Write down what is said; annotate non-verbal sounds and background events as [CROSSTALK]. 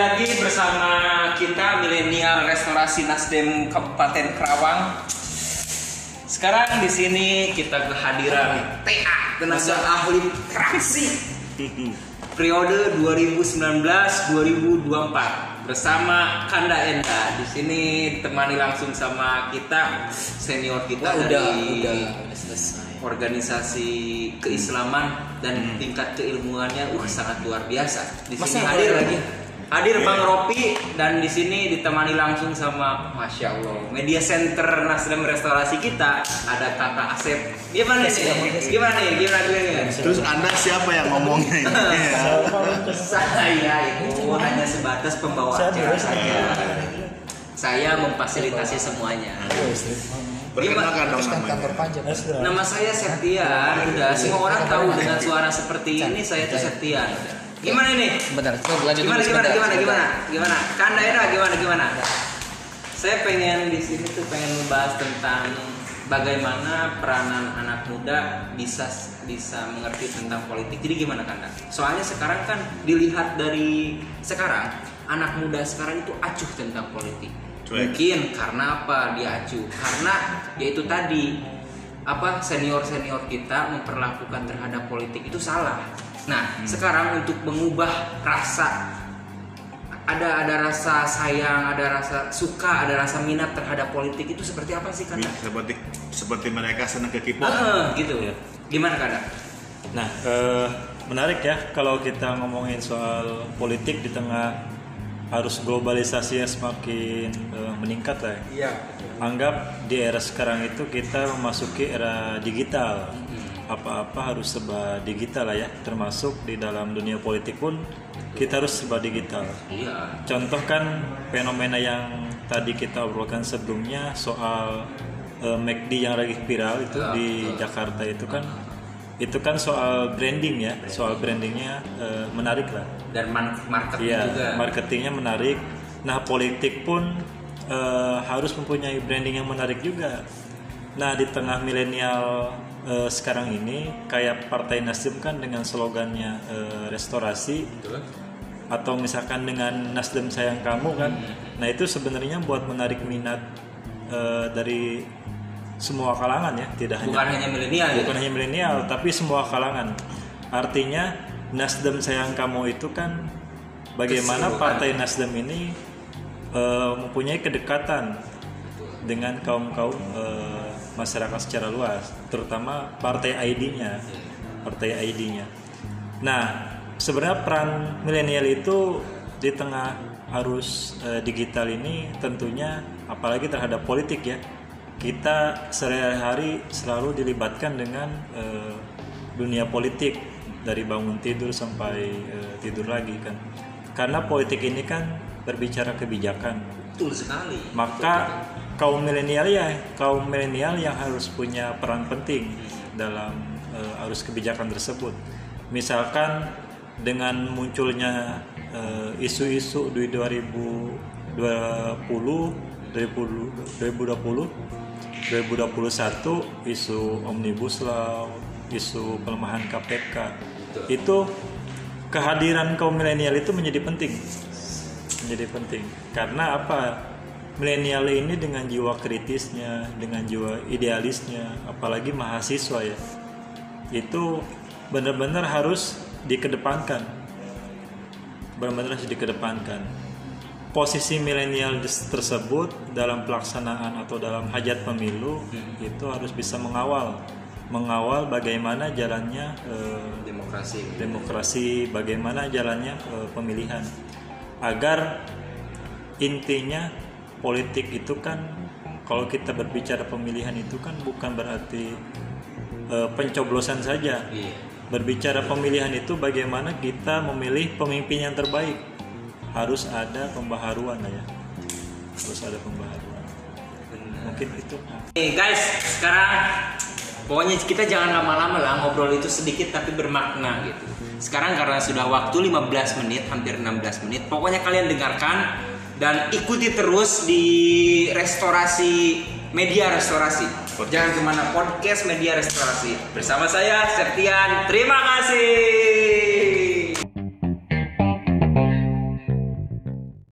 lagi bersama kita milenial restorasi Nasdem Kabupaten Kerawang. Sekarang di sini kita kehadiran TA tenaga ahli praksi [LAUGHS] periode 2019-2024 bersama Kanda Enda. Di sini temani langsung sama kita senior kita udah, dari udah, udah selesai. organisasi keislaman dan tingkat keilmuannya uh sangat luar biasa. Di sini hadir boleh lagi. Hadir Bang Ropi dan di sini ditemani langsung sama Masya Allah Media Center Nasdem Restorasi kita ada Kakak Asep. Gimana nih? Gimana nih? Gimana gimana? Terus anda siapa yang ngomongnya ini? [LAUGHS] Saya itu hanya sebatas pembawa acara saja. Saya memfasilitasi semuanya. Perkenalkan dong kan namanya. Nama saya Septian. Udah semua orang tahu dengan suara seperti ini saya tuh Septian. Gimana ini? Bentar, coba lanjut Gimana dulu gimana sebentar, gimana sebentar. gimana? Gimana? Kanda Era gimana gimana? Saya pengen di sini tuh pengen membahas tentang bagaimana peranan anak muda bisa bisa mengerti tentang politik. Jadi gimana Kanda? Soalnya sekarang kan dilihat dari sekarang anak muda sekarang itu acuh tentang politik. Cuek. Mungkin karena apa dia acuh? Karena yaitu tadi apa senior senior kita memperlakukan terhadap politik itu salah. Nah sekarang untuk mengubah rasa ada ada rasa sayang, ada rasa suka, ada rasa minat terhadap politik itu seperti apa sih Kanda? Seperti seperti mereka senang ke K-pop. Ah, gitu. Gimana Kanda? Nah, eh, menarik ya kalau kita ngomongin soal politik di tengah arus globalisasi yang semakin eh, meningkat lah. ya. Iya. Anggap di era sekarang itu kita memasuki era digital. Apa-apa harus serba digital lah ya, termasuk di dalam dunia politik pun kita harus serba digital. Iya. Contoh kan fenomena yang tadi kita obrolkan sebelumnya soal eh, McD yang lagi viral itu Ya, di Jakarta itu kan itu kan soal branding ya, soal brandingnya eh, menarik lah. Dan marketing Iya, juga. marketingnya menarik. Nah, politik pun eh, harus mempunyai branding yang menarik juga. Nah, di tengah milenial eh, sekarang ini, kayak Partai Nasdem kan dengan slogannya eh, restorasi, Betul. atau misalkan dengan Nasdem sayang kamu kan, nah itu sebenarnya buat menarik minat eh, dari semua kalangan ya, tidak Bukan hanya hanya milenial bukan hanya milenial, tapi semua kalangan. Artinya Nasdem sayang kamu itu kan bagaimana partai Nasdem ini eh, mempunyai kedekatan dengan kaum kaum masyarakat secara luas, terutama partai ID-nya, partai ID-nya. Nah, sebenarnya peran milenial itu di tengah arus eh, digital ini tentunya apalagi terhadap politik ya. Kita sehari-hari selalu dilibatkan dengan eh, dunia politik dari bangun tidur sampai eh, tidur lagi kan. Karena politik ini kan berbicara kebijakan Betul sekali. maka kaum milenial ya kaum milenial yang harus punya peran penting dalam eh, arus kebijakan tersebut. Misalkan dengan munculnya eh, isu-isu di 2020 2020 2021 isu omnibus law isu pelemahan KPK itu kehadiran kaum milenial itu menjadi penting. Menjadi penting. Karena apa milenial ini dengan jiwa kritisnya dengan jiwa idealisnya apalagi mahasiswa ya itu benar-benar harus dikedepankan. Benar-benar harus dikedepankan. Posisi milenial tersebut dalam pelaksanaan atau dalam hajat pemilu itu harus bisa mengawal. Mengawal bagaimana jalannya eh, Demokrasi. demokrasi bagaimana jalannya eh, pemilihan. Agar intinya politik itu kan kalau kita berbicara pemilihan itu kan bukan berarti eh, pencoblosan saja. Iya. berbicara pemilihan itu bagaimana kita memilih pemimpin yang terbaik. Harus ada pembaharuan lah ya. Harus ada pembaharuan. Mungkin itu. Nih guys, sekarang pokoknya kita jangan lama-lama lah ngobrol itu sedikit tapi bermakna gitu. Sekarang karena sudah waktu 15 menit, hampir 16 menit, pokoknya kalian dengarkan dan ikuti terus di restorasi media restorasi. Jangan ke mana podcast media restorasi bersama saya Septian. Terima kasih.